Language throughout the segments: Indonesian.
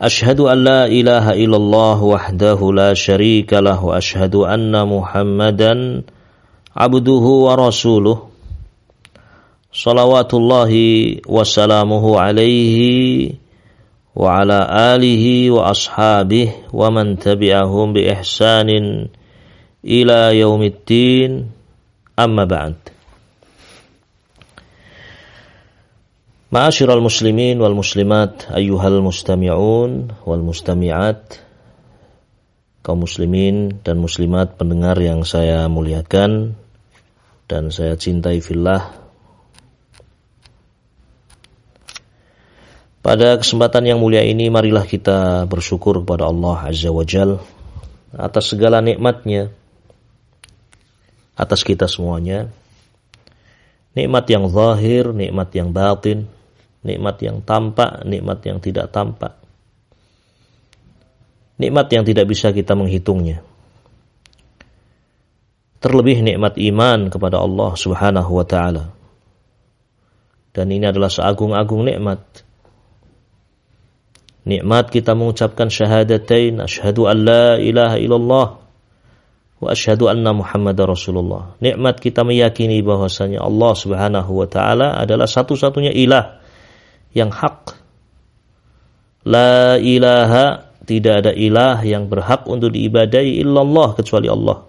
أشهد أن لا إله إلا الله وحده لا شريك له وأشهد أن محمدا عبده ورسوله. صلوات الله وسلامه عليه وعلى آله وأصحابه ومن تبعهم بإحسان إلى يوم الدين. أما بعد. Ma'asyiral muslimin wal muslimat ayyuhal mustami'un wal mustami'at. Kaum muslimin dan muslimat pendengar yang saya muliakan dan saya cintai fillah. Pada kesempatan yang mulia ini marilah kita bersyukur kepada Allah Azza wa Jal atas segala nikmatnya atas kita semuanya. Nikmat yang zahir, nikmat yang batin, nikmat yang tampak, nikmat yang tidak tampak. Nikmat yang tidak bisa kita menghitungnya. Terlebih nikmat iman kepada Allah Subhanahu wa taala. Dan ini adalah seagung-agung nikmat. Nikmat kita mengucapkan syahadatain asyhadu an la ilaha illallah wa asyhadu anna Muhammadar Rasulullah. Nikmat kita meyakini bahwasanya Allah Subhanahu wa taala adalah satu-satunya ilah yang hak. La ilaha tidak ada ilah yang berhak untuk diibadai illallah kecuali Allah.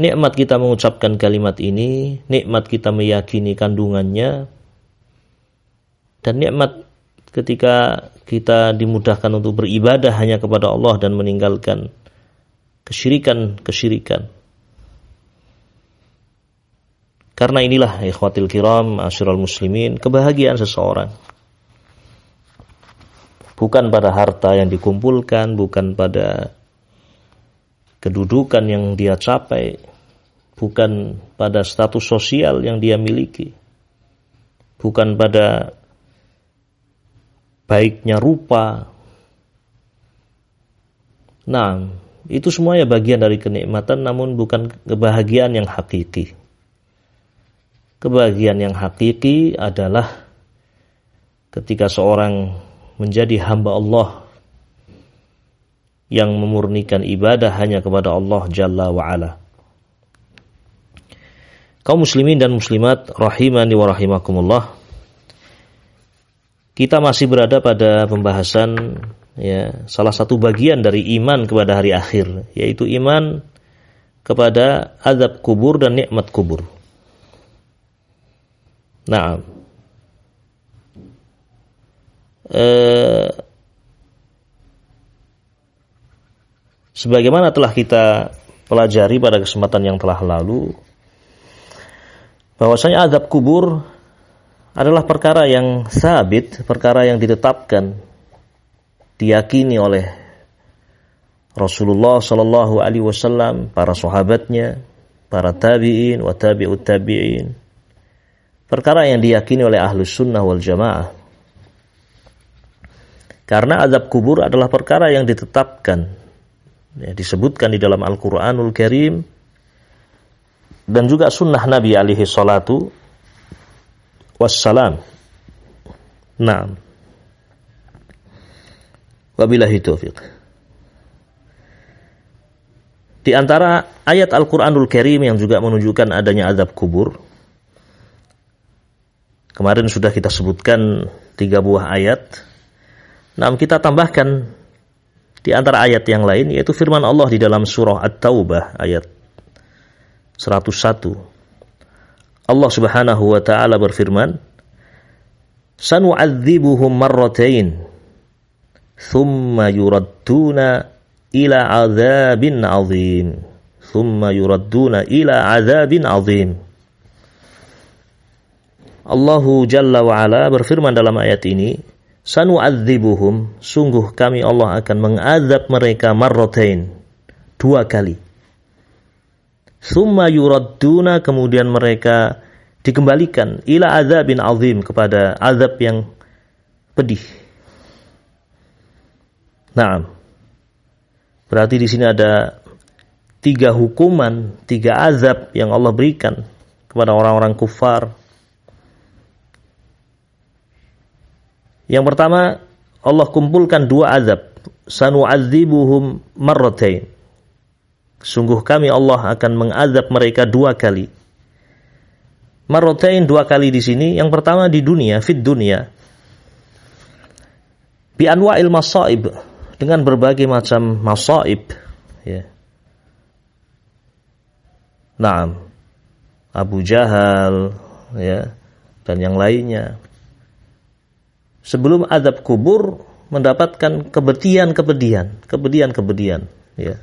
Nikmat kita mengucapkan kalimat ini, nikmat kita meyakini kandungannya, dan nikmat ketika kita dimudahkan untuk beribadah hanya kepada Allah dan meninggalkan kesyirikan-kesyirikan. Karena inilah ikhwatil kiram, asyiral muslimin, kebahagiaan seseorang. Bukan pada harta yang dikumpulkan, bukan pada kedudukan yang dia capai, bukan pada status sosial yang dia miliki, bukan pada baiknya rupa. Nah, itu semuanya bagian dari kenikmatan namun bukan kebahagiaan yang hakiki. Kebahagiaan yang hakiki adalah ketika seorang menjadi hamba Allah yang memurnikan ibadah hanya kepada Allah Jalla wa'ala. Kaum muslimin dan muslimat rahimani wa rahimakumullah. Kita masih berada pada pembahasan ya salah satu bagian dari iman kepada hari akhir yaitu iman kepada azab kubur dan nikmat kubur. Nah, eh, sebagaimana telah kita pelajari pada kesempatan yang telah lalu, bahwasanya adab kubur adalah perkara yang sabit, perkara yang ditetapkan, diyakini oleh Rasulullah Shallallahu Alaihi Wasallam, para sahabatnya, para tabiin, wa tabiut tabiin, Perkara yang diyakini oleh ahlus sunnah wal jamaah. Karena azab kubur adalah perkara yang ditetapkan. Ya, disebutkan di dalam Al-Quranul Karim. Dan juga sunnah Nabi alaihi salatu wassalam. Nah. Wabillahi taufiq. Di antara ayat Al-Quranul Karim yang juga menunjukkan adanya azab kubur Kemarin sudah kita sebutkan tiga buah ayat. Nah, kita tambahkan di antara ayat yang lain yaitu firman Allah di dalam surah At-Taubah ayat 101. Allah Subhanahu wa taala berfirman, "Sanu'adzibuhum marratain, thumma yuradduna ila 'adzabin 'adzim." Thumma yuradduna ila 'adzabin 'adzim. Allahu Jalla wa Ala berfirman dalam ayat ini, sanu'adzibuhum sungguh kami Allah akan mengazab mereka marrotain dua kali. Summa yuradduna kemudian mereka dikembalikan ila azabin azim kepada azab yang pedih. Nah, berarti di sini ada tiga hukuman, tiga azab yang Allah berikan kepada orang-orang kufar. Yang pertama, Allah kumpulkan dua azab. Sanu'adzibuhum marratain. Sungguh kami Allah akan mengazab mereka dua kali. Marratain dua kali di sini. Yang pertama di dunia, fit dunia. Bi anwa'il masaib dengan berbagai macam masaib ya. Naam. Abu Jahal ya dan yang lainnya. Sebelum adab kubur mendapatkan kebedian-kebedian, kebedian-kebedian ya.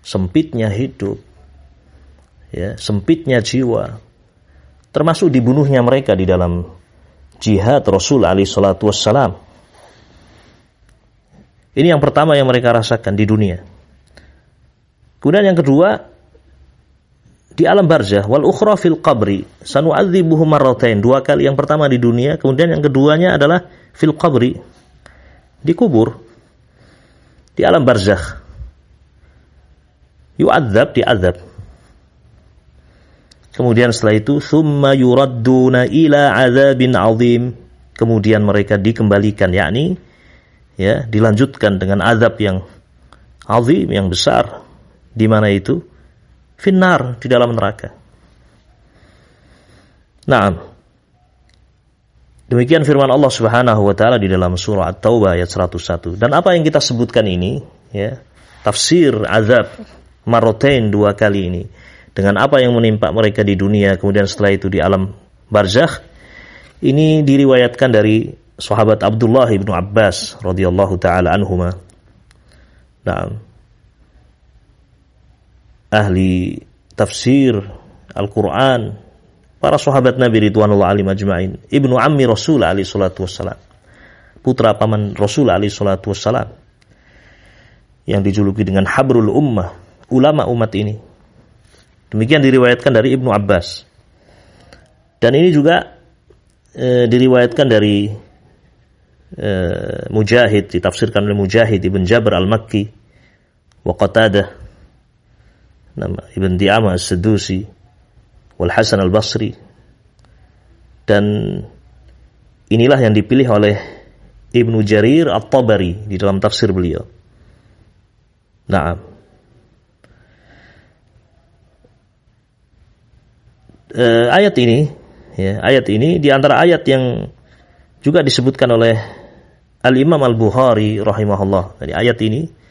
Sempitnya hidup. Ya, sempitnya jiwa. Termasuk dibunuhnya mereka di dalam jihad Rasul alaihi salatu wassalam ini yang pertama yang mereka rasakan di dunia. Kemudian yang kedua di alam barzah wal ukhra fil qabri sanu'adzibuhum marratain dua kali yang pertama di dunia kemudian yang keduanya adalah fil qabri di kubur. Di alam barzah. Yu'adzab diazab kemudian setelah itu thumma yuradduna ila azabin azim. Kemudian mereka dikembalikan yakni ya dilanjutkan dengan azab yang azim yang besar. Di mana itu finnar di dalam neraka. Nah, demikian firman Allah Subhanahu wa taala di dalam surah At-Taubah ayat 101. Dan apa yang kita sebutkan ini ya, tafsir azab marotain dua kali ini dengan apa yang menimpa mereka di dunia kemudian setelah itu di alam barzakh ini diriwayatkan dari sahabat Abdullah bin Abbas radhiyallahu taala anhuma. Nah, ahli tafsir Al-Qur'an, para sahabat Nabi ridwanullah alim ajma'in, ibnu ammi Rasul alaihi salatu wassalam. Putra paman Rasul alaihi salatu wassalam. Yang dijuluki dengan Habrul Ummah, ulama umat ini. Demikian diriwayatkan dari Ibnu Abbas. Dan ini juga e, diriwayatkan dari Eh, Mujahid ditafsirkan oleh Mujahid Ibn Jabr Al-Makki wa Qatadah nama Ibn Di'amah As-Sedusi wal Hasan Al-Basri dan inilah yang dipilih oleh Ibnu Jarir At-Tabari di dalam tafsir beliau. Nah, uh, ayat ini, ya, ayat ini di antara ayat yang juga disebutkan oleh Al-Imam Al-Bukhari rahimahullah. Dari ayat ini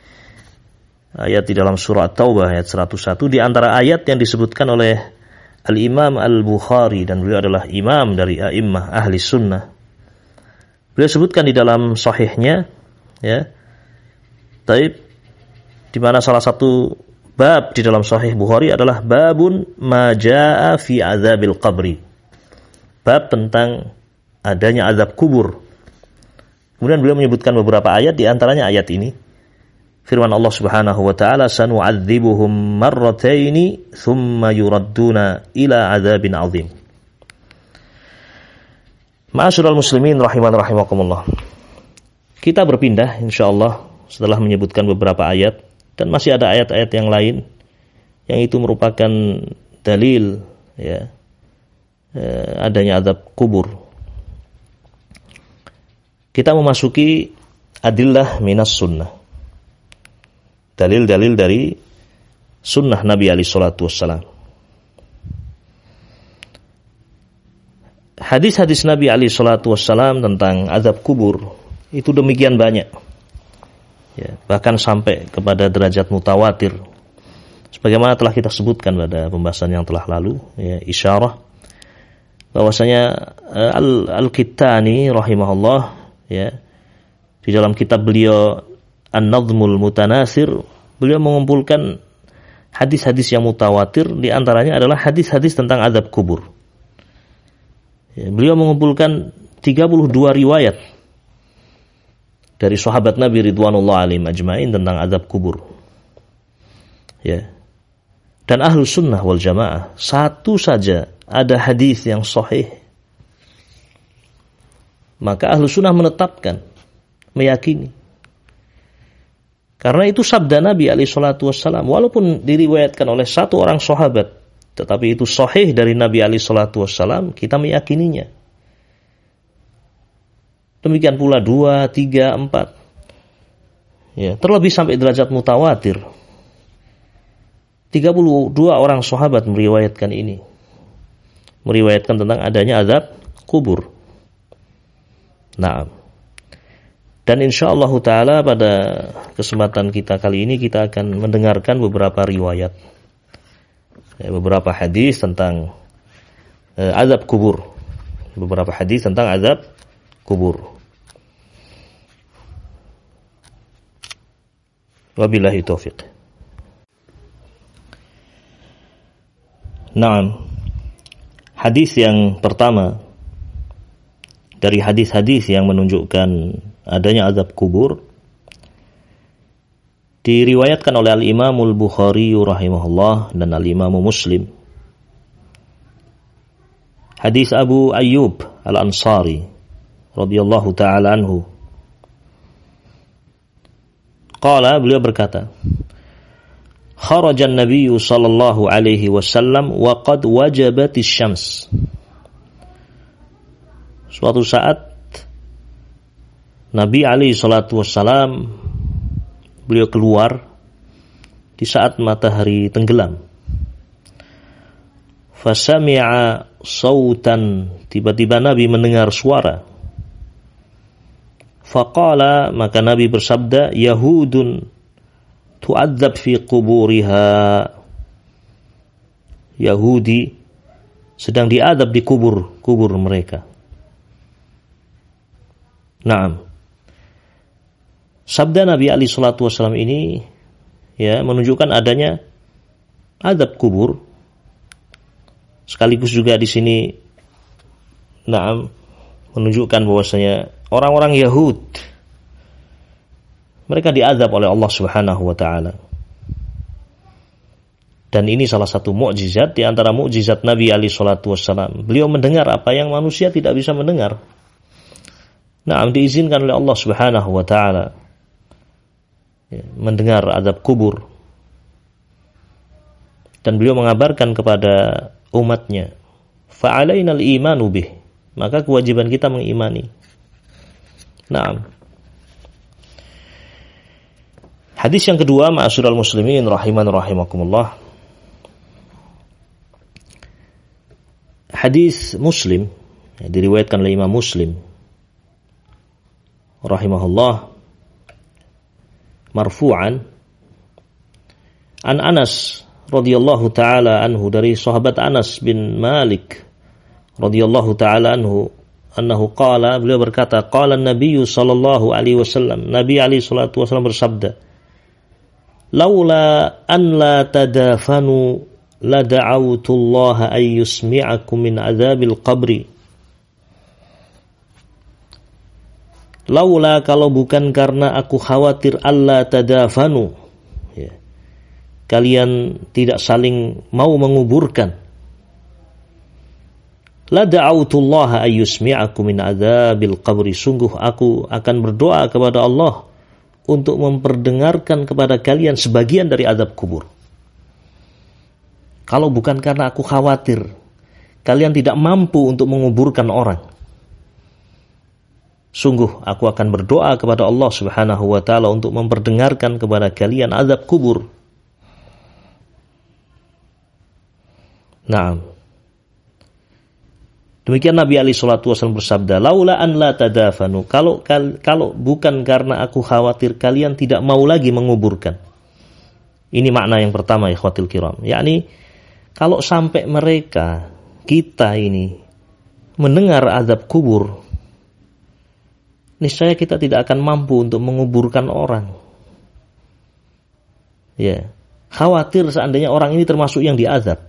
ayat di dalam surah Taubah ayat 101 di antara ayat yang disebutkan oleh Al-Imam Al-Bukhari dan beliau adalah imam dari a'immah ahli sunnah. Beliau sebutkan di dalam sahihnya ya. Taib di mana salah satu bab di dalam sahih Bukhari adalah babun majaa fi azabil qabri. Bab tentang adanya azab kubur Kemudian beliau menyebutkan beberapa ayat di antaranya ayat ini. Firman Allah Subhanahu wa taala sanu'adzibuhum marrataini thumma yuradduna ila adzabin azim. Ma'asyiral muslimin rahiman rahimakumullah. Kita berpindah insyaallah setelah menyebutkan beberapa ayat dan masih ada ayat-ayat yang lain yang itu merupakan dalil ya eh, adanya azab kubur kita memasuki adillah minas sunnah. Dalil-dalil dari sunnah Nabi Ali Shallallahu Wassalam. Hadis-hadis Nabi Ali Shallallahu Wassalam tentang azab kubur itu demikian banyak. Ya, bahkan sampai kepada derajat mutawatir. Sebagaimana telah kita sebutkan pada pembahasan yang telah lalu, ya, isyarah bahwasanya eh, Al-Kittani rahimahullah ya di dalam kitab beliau An-Nadhmul Mutanasir beliau mengumpulkan hadis-hadis yang mutawatir di antaranya adalah hadis-hadis tentang azab kubur. Ya, beliau mengumpulkan 32 riwayat dari sahabat Nabi Ridwanullah alim ajmain tentang azab kubur. Ya. Dan ahlu sunnah wal jamaah satu saja ada hadis yang sahih. Maka ahlu sunnah menetapkan, meyakini. Karena itu sabda Nabi alaihi salatu wassalam. Walaupun diriwayatkan oleh satu orang sahabat. Tetapi itu sahih dari Nabi alaihi salatu wassalam. Kita meyakininya. Demikian pula dua, tiga, empat. Ya, terlebih sampai derajat mutawatir. 32 orang sahabat meriwayatkan ini. Meriwayatkan tentang adanya azab kubur. Nah, dan insya Allah Ta'ala pada kesempatan kita kali ini kita akan mendengarkan beberapa riwayat. Ya, beberapa hadis tentang uh, azab kubur. Beberapa hadis tentang azab kubur. Wabillahi taufiq. Nah, hadis yang pertama dari hadis-hadis yang menunjukkan adanya azab kubur diriwayatkan oleh Al-Imam Al-Bukhari rahimahullah dan Al-Imam Muslim. Hadis Abu Ayyub Al-Ansari radhiyallahu taala anhu Qala beliau berkata, Kharajan Nabi sallallahu alaihi wasallam wa qad wajabatis syams. Suatu saat Nabi alaihi salatu wasallam beliau keluar di saat matahari tenggelam. Fasami'a sautan tiba-tiba Nabi mendengar suara Faqala maka Nabi bersabda Yahudun tu'adzab fi kuburiha Yahudi sedang diadab di kubur kubur mereka. Naam. Sabda Nabi Ali Shallallahu Wasallam ini ya menunjukkan adanya adab kubur. Sekaligus juga di sini, naam menunjukkan bahwasanya orang-orang Yahud mereka diazab oleh Allah Subhanahu wa taala. Dan ini salah satu mukjizat di antara mukjizat Nabi Ali Shallallahu Wasallam. Beliau mendengar apa yang manusia tidak bisa mendengar. Nah, diizinkan oleh Allah Subhanahu Wa Taala ya, mendengar adab kubur. Dan beliau mengabarkan kepada umatnya, fa'alainal imanu bih. Maka kewajiban kita mengimani. Nah. Hadis yang kedua, ma'asyiral muslimin rahiman rahimakumullah. Hadis Muslim ya, diriwayatkan oleh Imam Muslim rahimahullah marfu'an. An Anas radhiyallahu taala anhu dari sahabat Anas bin Malik radhiyallahu taala anhu annahu qala beliau berkata qala Nabi sallallahu alaihi wasallam. Nabi alaihi salatu wasallam bersabda laula an la tadafanu la da'awtu Allah ay yusmi'akum min azabil qabri laula kalau bukan karena aku khawatir Allah tadafanu ya. kalian tidak saling mau menguburkan La da'autullaha ayyusmi'akum min adzabil qabri. Sungguh aku akan berdoa kepada Allah untuk memperdengarkan kepada kalian sebagian dari azab kubur. Kalau bukan karena aku khawatir kalian tidak mampu untuk menguburkan orang. Sungguh aku akan berdoa kepada Allah Subhanahu wa taala untuk memperdengarkan kepada kalian azab kubur. Naam. Demikian Nabi Ali Shallallahu Wasallam bersabda, "Laula an la tadafanu." Kalau kalau bukan karena aku khawatir kalian tidak mau lagi menguburkan. Ini makna yang pertama ya khawatir kiram. Yakni kalau sampai mereka kita ini mendengar azab kubur, niscaya kita tidak akan mampu untuk menguburkan orang. Ya, khawatir seandainya orang ini termasuk yang diazab.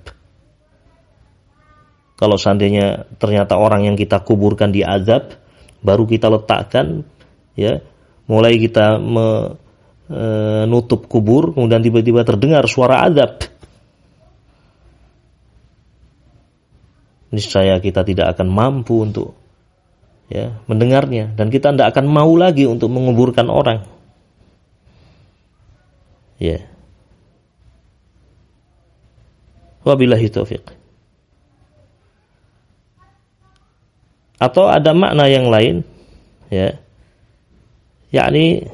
Kalau seandainya ternyata orang yang kita kuburkan di azab, baru kita letakkan, ya, mulai kita menutup kubur kemudian tiba-tiba terdengar suara adab niscaya kita tidak akan mampu untuk ya mendengarnya. Dan kita tidak akan mau lagi untuk menguburkan orang. Ya. Wabillahi taufiq. Atau ada makna yang lain ya. Yakni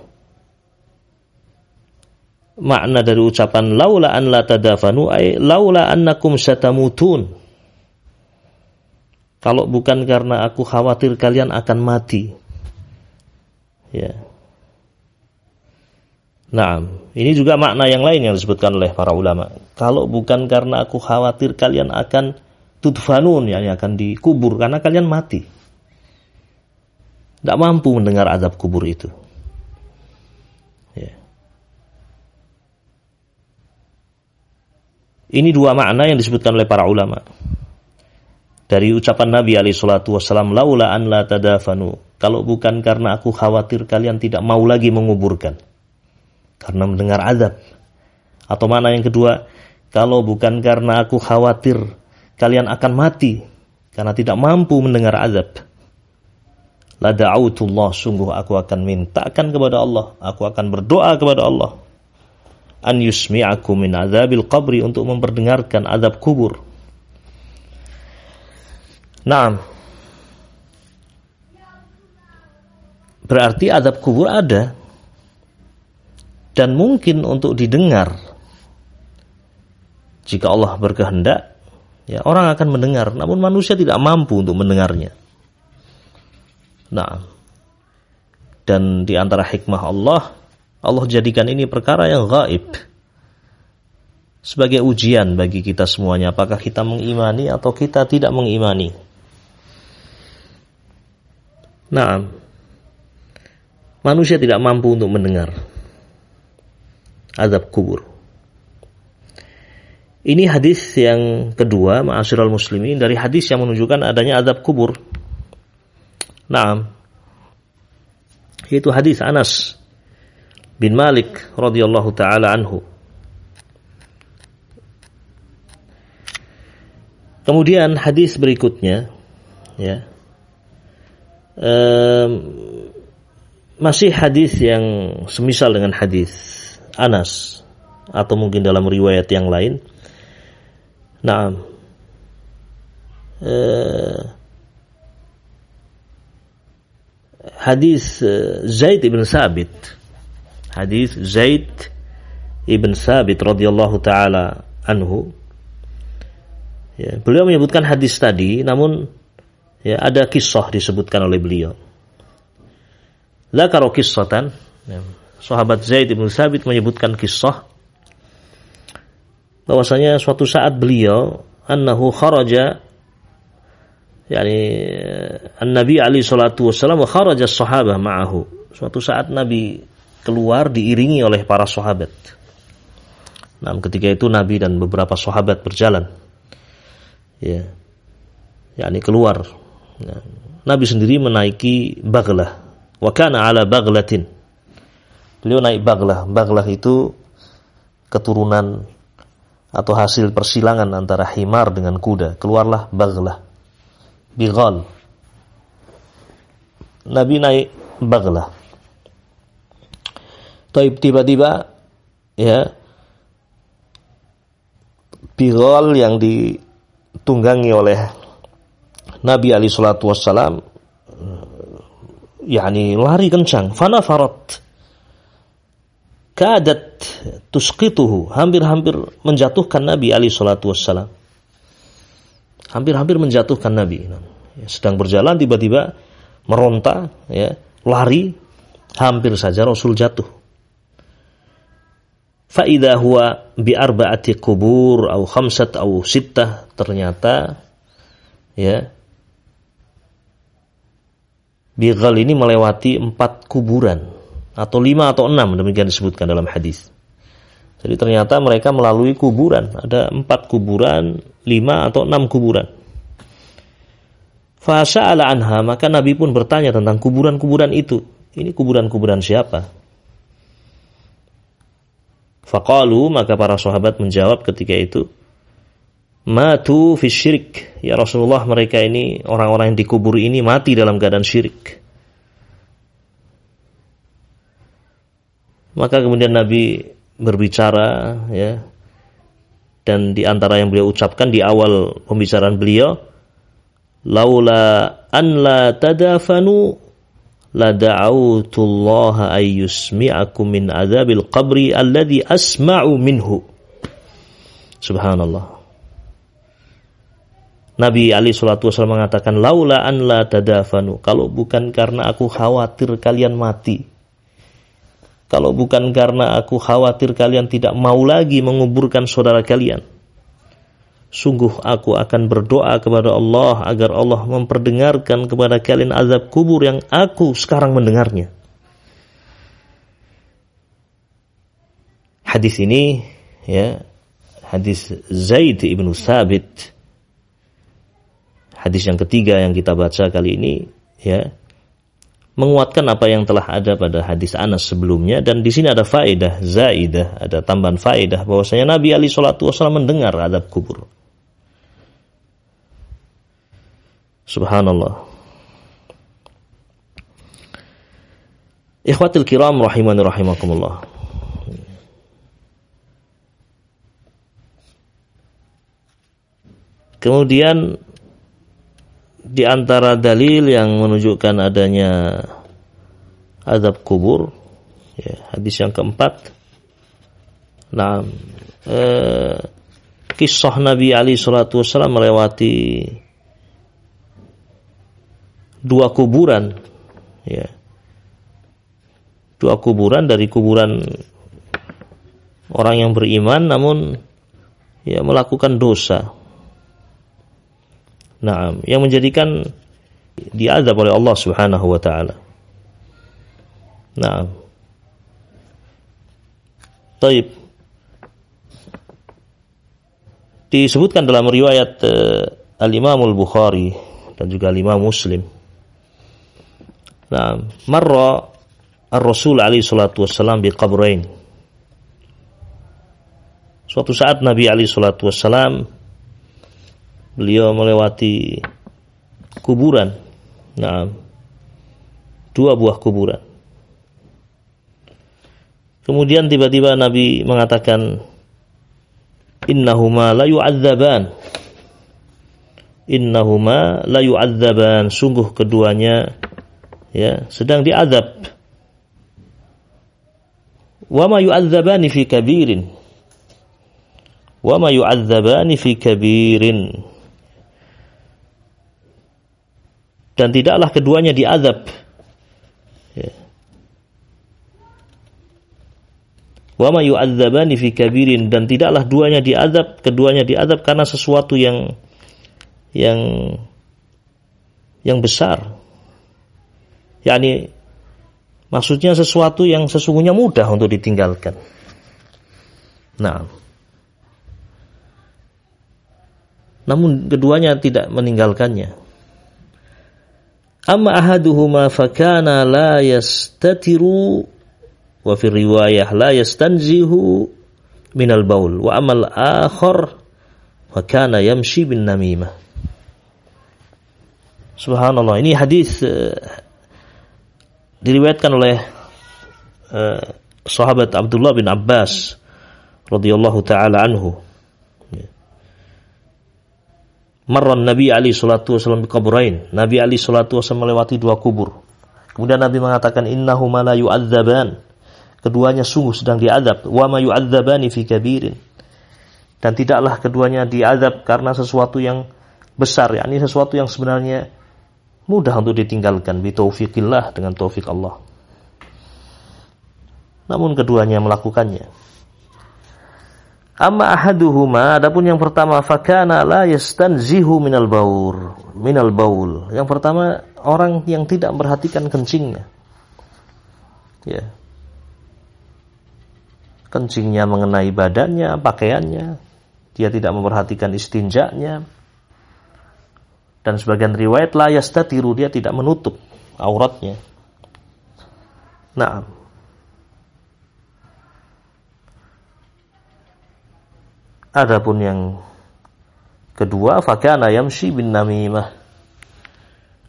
makna dari ucapan laula an la tadafanu ay laula annakum satamutun kalau bukan karena aku khawatir kalian akan mati ya Nah, ini juga makna yang lain yang disebutkan oleh para ulama. Kalau bukan karena aku khawatir kalian akan tudfanun, yakni akan dikubur karena kalian mati. Tidak mampu mendengar azab kubur itu. Ya. Ini dua makna yang disebutkan oleh para ulama. Dari ucapan Nabi alaihi salatu wasallam, laula an la tadafanu. Kalau bukan karena aku khawatir kalian tidak mau lagi menguburkan. Karena mendengar azab. Atau mana yang kedua, kalau bukan karena aku khawatir kalian akan mati karena tidak mampu mendengar azab. La da'autullah sungguh aku akan mintakan kepada Allah, aku akan berdoa kepada Allah an yusmi'akum min azabil qabri untuk memperdengarkan azab kubur. Nah, berarti azab kubur ada. Dan mungkin untuk didengar. Jika Allah berkehendak ya orang akan mendengar. Namun manusia tidak mampu untuk mendengarnya. Nah, dan di antara hikmah Allah Allah jadikan ini perkara yang gaib. Sebagai ujian bagi kita semuanya. Apakah kita mengimani atau kita tidak mengimani. Nah, manusia tidak mampu untuk mendengar azab kubur. Ini hadis yang kedua, ma'asyiral muslimin, dari hadis yang menunjukkan adanya azab kubur. Nah, itu hadis Anas bin Malik radhiyallahu taala anhu. Kemudian hadis berikutnya ya. Um, masih hadis yang semisal dengan hadis Anas atau mungkin dalam riwayat yang lain. Nah, uh, hadis uh, Zaid ibn Sabit hadis Zaid ibn Sabit radhiyallahu taala anhu. Ya, beliau menyebutkan hadis tadi, namun ya ada kisah disebutkan oleh beliau. Zakaro kisahtan, ya, sahabat Zaid ibn Sabit menyebutkan kisah bahwasanya suatu saat beliau annahu kharaja yani an-nabi ali salatu wasallam kharaja sahabah ma'ahu suatu saat nabi keluar diiringi oleh para sahabat. Nah, ketika itu Nabi dan beberapa sahabat berjalan. Ya. yakni keluar. Nah, Nabi sendiri menaiki baglah. Wa kana ala baglatin. Beliau naik baglah. Baglah itu keturunan atau hasil persilangan antara himar dengan kuda. Keluarlah baglah. Bighal. Nabi naik baglah. Taib tiba-tiba ya Bilal yang ditunggangi oleh Nabi Ali Shallallahu Wasallam yakni lari kencang. Fana farat. Kadat tusqituhu. Hampir-hampir menjatuhkan Nabi Ali Shallallahu Wasallam hampir-hampir menjatuhkan Nabi. Sedang berjalan tiba-tiba meronta ya lari hampir saja Rasul jatuh. Fa'idha huwa bi arba'ati kubur au khamsat au sittah ternyata ya Bighal ini melewati empat kuburan atau lima atau enam demikian disebutkan dalam hadis. Jadi ternyata mereka melalui kuburan ada empat kuburan, lima atau enam kuburan. Fasa ala anha maka Nabi pun bertanya tentang kuburan-kuburan itu ini kuburan-kuburan siapa? Faqalu maka para sahabat menjawab ketika itu matu fi syirik ya Rasulullah mereka ini orang-orang yang dikubur ini mati dalam keadaan syirik maka kemudian Nabi berbicara ya dan di antara yang beliau ucapkan di awal pembicaraan beliau laula an la tadafanu la da'autullaha ayyusmi'akum min azabil qabri alladhi asma'u minhu. Subhanallah. Nabi Ali Shallallahu Wasallam mengatakan, laula an la tadafanu. Kalau bukan karena aku khawatir kalian mati. Kalau bukan karena aku khawatir kalian tidak mau lagi menguburkan saudara kalian Sungguh aku akan berdoa kepada Allah agar Allah memperdengarkan kepada kalian azab kubur yang aku sekarang mendengarnya. Hadis ini ya, hadis Zaid ibnu Sabit. Hadis yang ketiga yang kita baca kali ini ya menguatkan apa yang telah ada pada hadis Anas sebelumnya dan di sini ada faedah zaidah, ada tambahan faedah bahwasanya Nabi Ali Shallallahu Wasallam mendengar adab kubur. Subhanallah. Ikhwatil kiram rahimani rahimakumullah. Kemudian di antara dalil yang menunjukkan adanya azab kubur ya, hadis yang keempat. Nah eh, kisah Nabi Ali Shallallahu Wasallam melewati dua kuburan ya. Dua kuburan dari kuburan orang yang beriman namun ya melakukan dosa nah yang menjadikan diazab oleh Allah Subhanahu wa taala. Nah Taib. Disebutkan dalam riwayat uh, Al-Imam Al-Bukhari dan juga Al-Imam Muslim. Nah, marra Ar-Rasul alaihi salatu wassalam bi qabrain. Suatu saat Nabi alaihi salatu wassalam beliau melewati kuburan. Nah, dua buah kuburan. Kemudian tiba-tiba Nabi mengatakan innahuma la yu'adzaban. Innahuma la yu'adzaban. Sungguh keduanya ya sedang diazab wa ma yu'adzabani fi kabirin wa ma yu'adzabani fi kabirin dan tidaklah keduanya diazab ya. wa ma yu'adzabani fi kabirin dan tidaklah duanya diazab keduanya diazab karena sesuatu yang yang yang besar yakni maksudnya sesuatu yang sesungguhnya mudah untuk ditinggalkan. Nah, namun keduanya tidak meninggalkannya. Amma ahaduhuma fakana la yastatiru wa fi riwayah la yastanzihu minal baul wa amal akhar fakana yamshi. Subhanallah, ini hadis uh, diriwayatkan oleh uh, sahabat Abdullah bin Abbas radhiyallahu taala anhu. Ya. Marran Nabi Ali salatu wasallam kuburain. Nabi Ali salatu wasallam melewati dua kubur. Kemudian Nabi mengatakan innahuma la yu'adzaban. Keduanya sungguh sedang diadab. Wa ma yu'adzabani fi kabirin. Dan tidaklah keduanya diadab karena sesuatu yang besar, yakni sesuatu yang sebenarnya mudah untuk ditinggalkan bitaufiqillah dengan taufik Allah. Namun keduanya melakukannya. Amma ahaduhuma adapun yang pertama fakana la yastanzihu minal baur minal baul. Yang pertama orang yang tidak memperhatikan kencingnya. Ya. Kencingnya mengenai badannya, pakaiannya. Dia tidak memperhatikan istinjaknya, dan sebagian riwayat la yastatiru dia tidak menutup auratnya. Nah. Adapun yang kedua fakana yamshi bin namimah.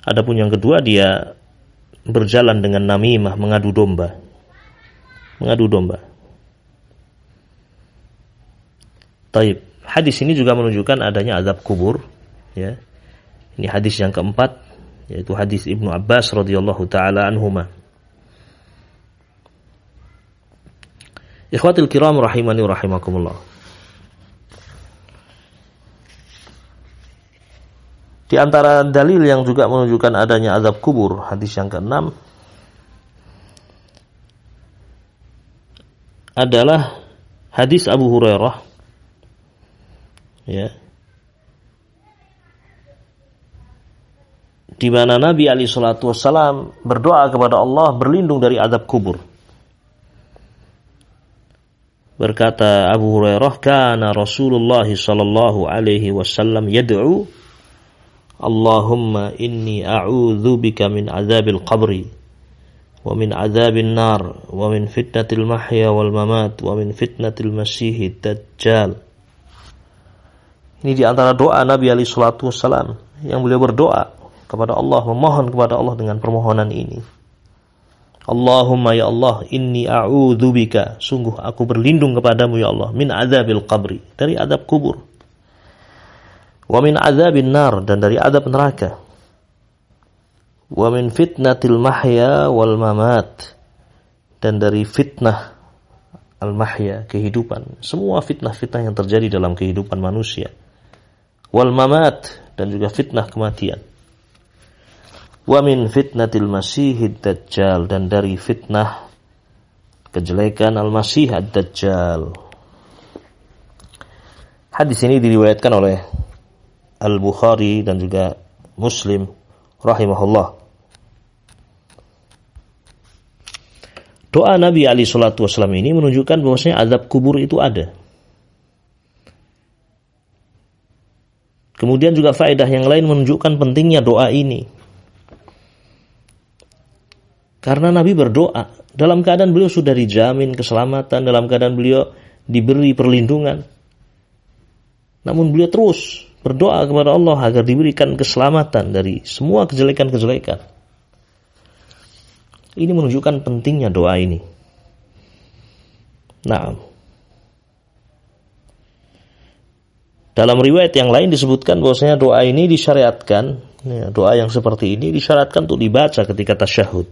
Adapun yang kedua dia berjalan dengan namimah mengadu domba. Mengadu domba. Taib. Hadis ini juga menunjukkan adanya azab kubur, ya. Ini hadis yang keempat, yaitu hadis Ibnu Abbas radhiyallahu taala anhuma. Ikhwatil kiram rahimani rahimakumullah. Di antara dalil yang juga menunjukkan adanya azab kubur, hadis yang keenam adalah hadis Abu Hurairah ya di mana Nabi Ali Shallallahu Wasallam berdoa kepada Allah berlindung dari azab kubur. Berkata Abu Hurairah, "Kana Rasulullah sallallahu alaihi wasallam yad'u Allahumma inni a'udzu bika min azabil qabri wa min azabil nar wa min fitnatil mahya wal mamat wa min fitnatil masihid dajjal." Ini di antara doa Nabi Ali Shallallahu Wasallam yang beliau berdoa kepada Allah, memohon kepada Allah dengan permohonan ini. Allahumma ya Allah, inni a'udzubika, sungguh aku berlindung kepadamu ya Allah, min azabil qabri, dari adab kubur. Wa min azabin nar, dan dari adab neraka. Wa min fitnatil mahya wal mamat, dan dari fitnah al-mahya, kehidupan. Semua fitnah-fitnah yang terjadi dalam kehidupan manusia wal mamat dan juga fitnah kematian. Wa min fitnatil masihid dajjal dan dari fitnah kejelekan al-masih ad-dajjal. Hadis ini diriwayatkan oleh Al-Bukhari dan juga Muslim rahimahullah. Doa Nabi Ali Shallallahu Wasallam ini menunjukkan bahwasanya azab kubur itu ada. Kemudian juga faedah yang lain menunjukkan pentingnya doa ini. Karena Nabi berdoa dalam keadaan beliau sudah dijamin keselamatan, dalam keadaan beliau diberi perlindungan. Namun beliau terus berdoa kepada Allah agar diberikan keselamatan dari semua kejelekan-kejelekan. Ini menunjukkan pentingnya doa ini. Nah, Dalam riwayat yang lain disebutkan bahwasanya doa ini disyariatkan, ya, doa yang seperti ini disyariatkan untuk dibaca ketika tasyahud.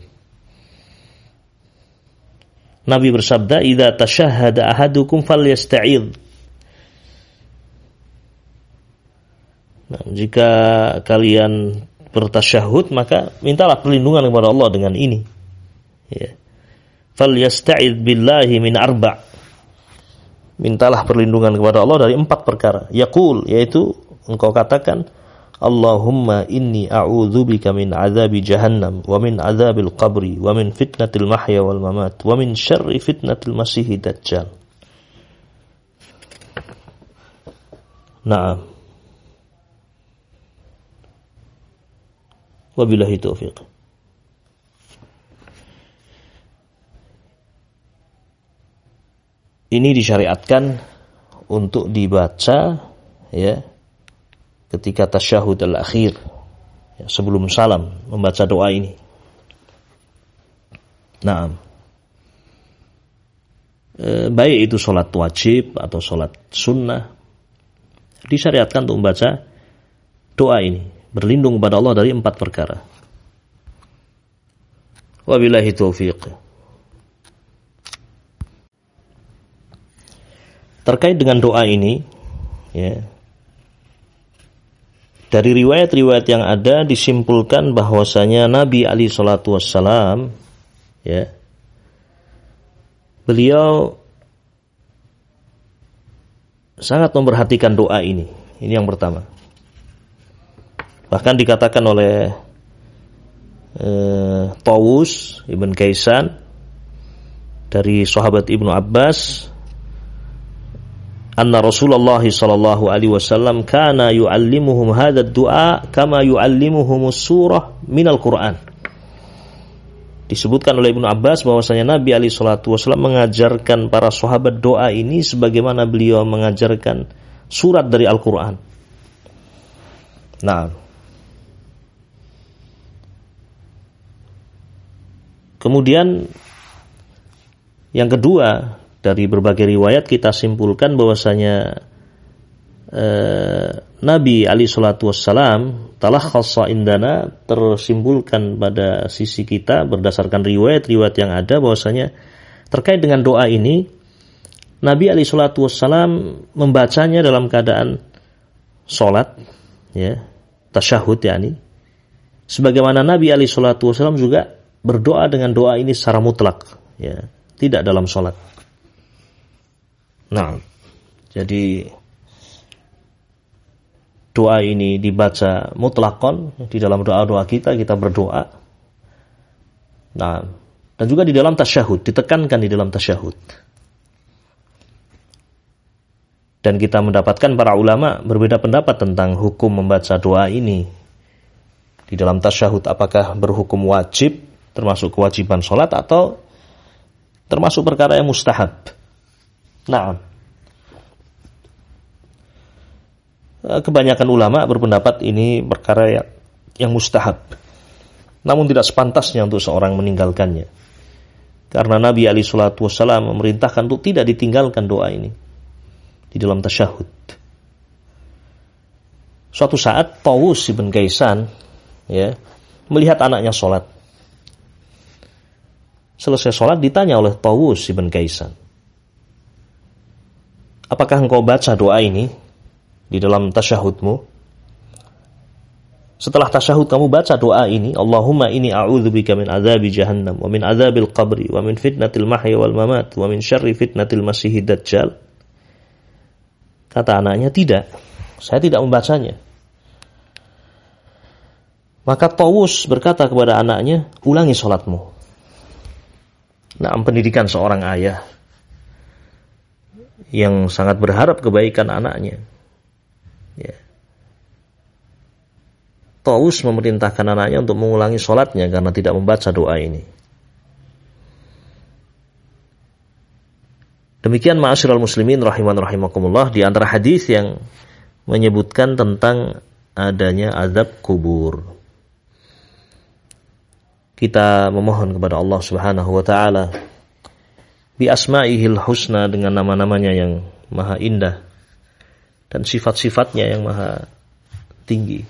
Nabi bersabda, "Idza tasyahhada ahadukum falyasta'id." Nah, jika kalian bertasyahud maka mintalah perlindungan kepada Allah dengan ini. Ya. Falyasta'id billahi min arba' mintalah perlindungan kepada Allah dari empat perkara. Yaqul yaitu engkau katakan Allahumma inni a'udzubika min azabi jahannam wa min azabil qabri wa min fitnatil mahya wal mamat wa min syarri fitnatil masihi dajjal. Naam. Wabillahi taufiq. ini disyariatkan untuk dibaca ya ketika tasyahud al-akhir ya, sebelum salam membaca doa ini. Nah, e, baik itu sholat wajib atau sholat sunnah disyariatkan untuk membaca doa ini berlindung kepada Allah dari empat perkara. Wabillahi taufiq. terkait dengan doa ini ya dari riwayat-riwayat yang ada disimpulkan bahwasanya Nabi Ali Shallallahu Wasallam ya beliau sangat memperhatikan doa ini ini yang pertama bahkan dikatakan oleh eh, Tawus ibn Kaisan dari sahabat Ibnu Abbas anna Rasulullah sallallahu alaihi wasallam kana yuallimuhum hadha du'a kama yuallimuhum surah minal Qur'an. disebutkan oleh Ibnu Abbas bahwasanya Nabi Ali Shallallahu Wasallam mengajarkan para sahabat doa ini sebagaimana beliau mengajarkan surat dari Al-Quran. Nah, kemudian yang kedua dari berbagai riwayat kita simpulkan bahwasanya eh, Nabi Ali Shallallahu Wasallam telah khassa indana tersimpulkan pada sisi kita berdasarkan riwayat-riwayat yang ada bahwasanya terkait dengan doa ini Nabi Ali Shallallahu Wasallam membacanya dalam keadaan sholat ya tasyahud yakni sebagaimana Nabi Ali Shallallahu Wasallam juga berdoa dengan doa ini secara mutlak ya tidak dalam sholat nah jadi doa ini dibaca mutlakon di dalam doa-doa kita kita berdoa. Nah, dan juga di dalam tasyahud ditekankan di dalam tasyahud. Dan kita mendapatkan para ulama berbeda pendapat tentang hukum membaca doa ini. Di dalam tasyahud apakah berhukum wajib termasuk kewajiban sholat atau termasuk perkara yang mustahab. Nah, kebanyakan ulama berpendapat ini perkara yang, yang mustahab. Namun tidak sepantasnya untuk seorang meninggalkannya. Karena Nabi Ali Shallallahu Wasallam memerintahkan untuk tidak ditinggalkan doa ini di dalam tasyahud. Suatu saat Tawus ibn Kaisan ya, melihat anaknya sholat. Selesai sholat ditanya oleh Tawus ibn Kaisan. Apakah engkau baca doa ini? di dalam tasyahudmu. Setelah tasyahud kamu baca doa ini, Allahumma ini a'udzubika min azabi jahannam wa min azabil qabri wa min fitnatil mahya wal mamat wa min syarri fitnatil masihid dajjal. Kata anaknya, tidak. Saya tidak membacanya. Maka Tawus berkata kepada anaknya, ulangi sholatmu. Nah, pendidikan seorang ayah yang sangat berharap kebaikan anaknya. Ya. Taus memerintahkan anaknya untuk mengulangi sholatnya karena tidak membaca doa ini. Demikian ma'asyiral muslimin rahiman rahimakumullah di antara hadis yang menyebutkan tentang adanya azab kubur. Kita memohon kepada Allah Subhanahu wa taala bi asma'ihil husna dengan nama-namanya yang maha indah dan sifat-sifatnya yang maha tinggi.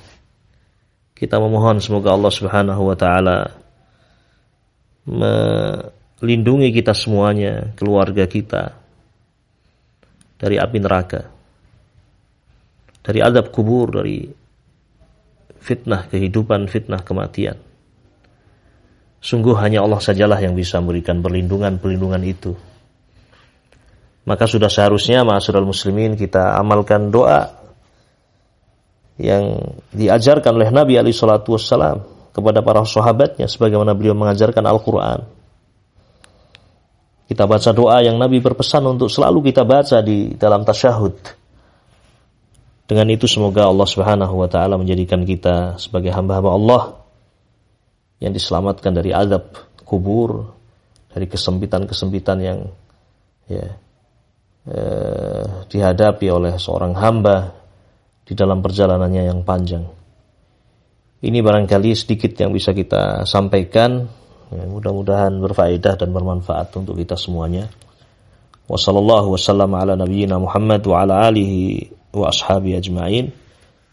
Kita memohon semoga Allah Subhanahu wa taala melindungi kita semuanya, keluarga kita dari api neraka. Dari adab kubur, dari fitnah kehidupan, fitnah kematian. Sungguh hanya Allah sajalah yang bisa memberikan perlindungan-perlindungan itu maka sudah seharusnya ma'asyiral muslimin kita amalkan doa yang diajarkan oleh Nabi Ali Shallallahu Wasallam kepada para sahabatnya sebagaimana beliau mengajarkan Al-Quran. Kita baca doa yang Nabi berpesan untuk selalu kita baca di dalam tasyahud. Dengan itu semoga Allah Subhanahu wa taala menjadikan kita sebagai hamba-hamba Allah yang diselamatkan dari azab kubur, dari kesempitan-kesempitan yang ya eh, dihadapi oleh seorang hamba di dalam perjalanannya yang panjang. Ini barangkali sedikit yang bisa kita sampaikan. Ya, mudah-mudahan berfaedah dan bermanfaat untuk kita semuanya. Wasallam ala nabiyyina Muhammad wa ala alihi wa ashabi ajma'in.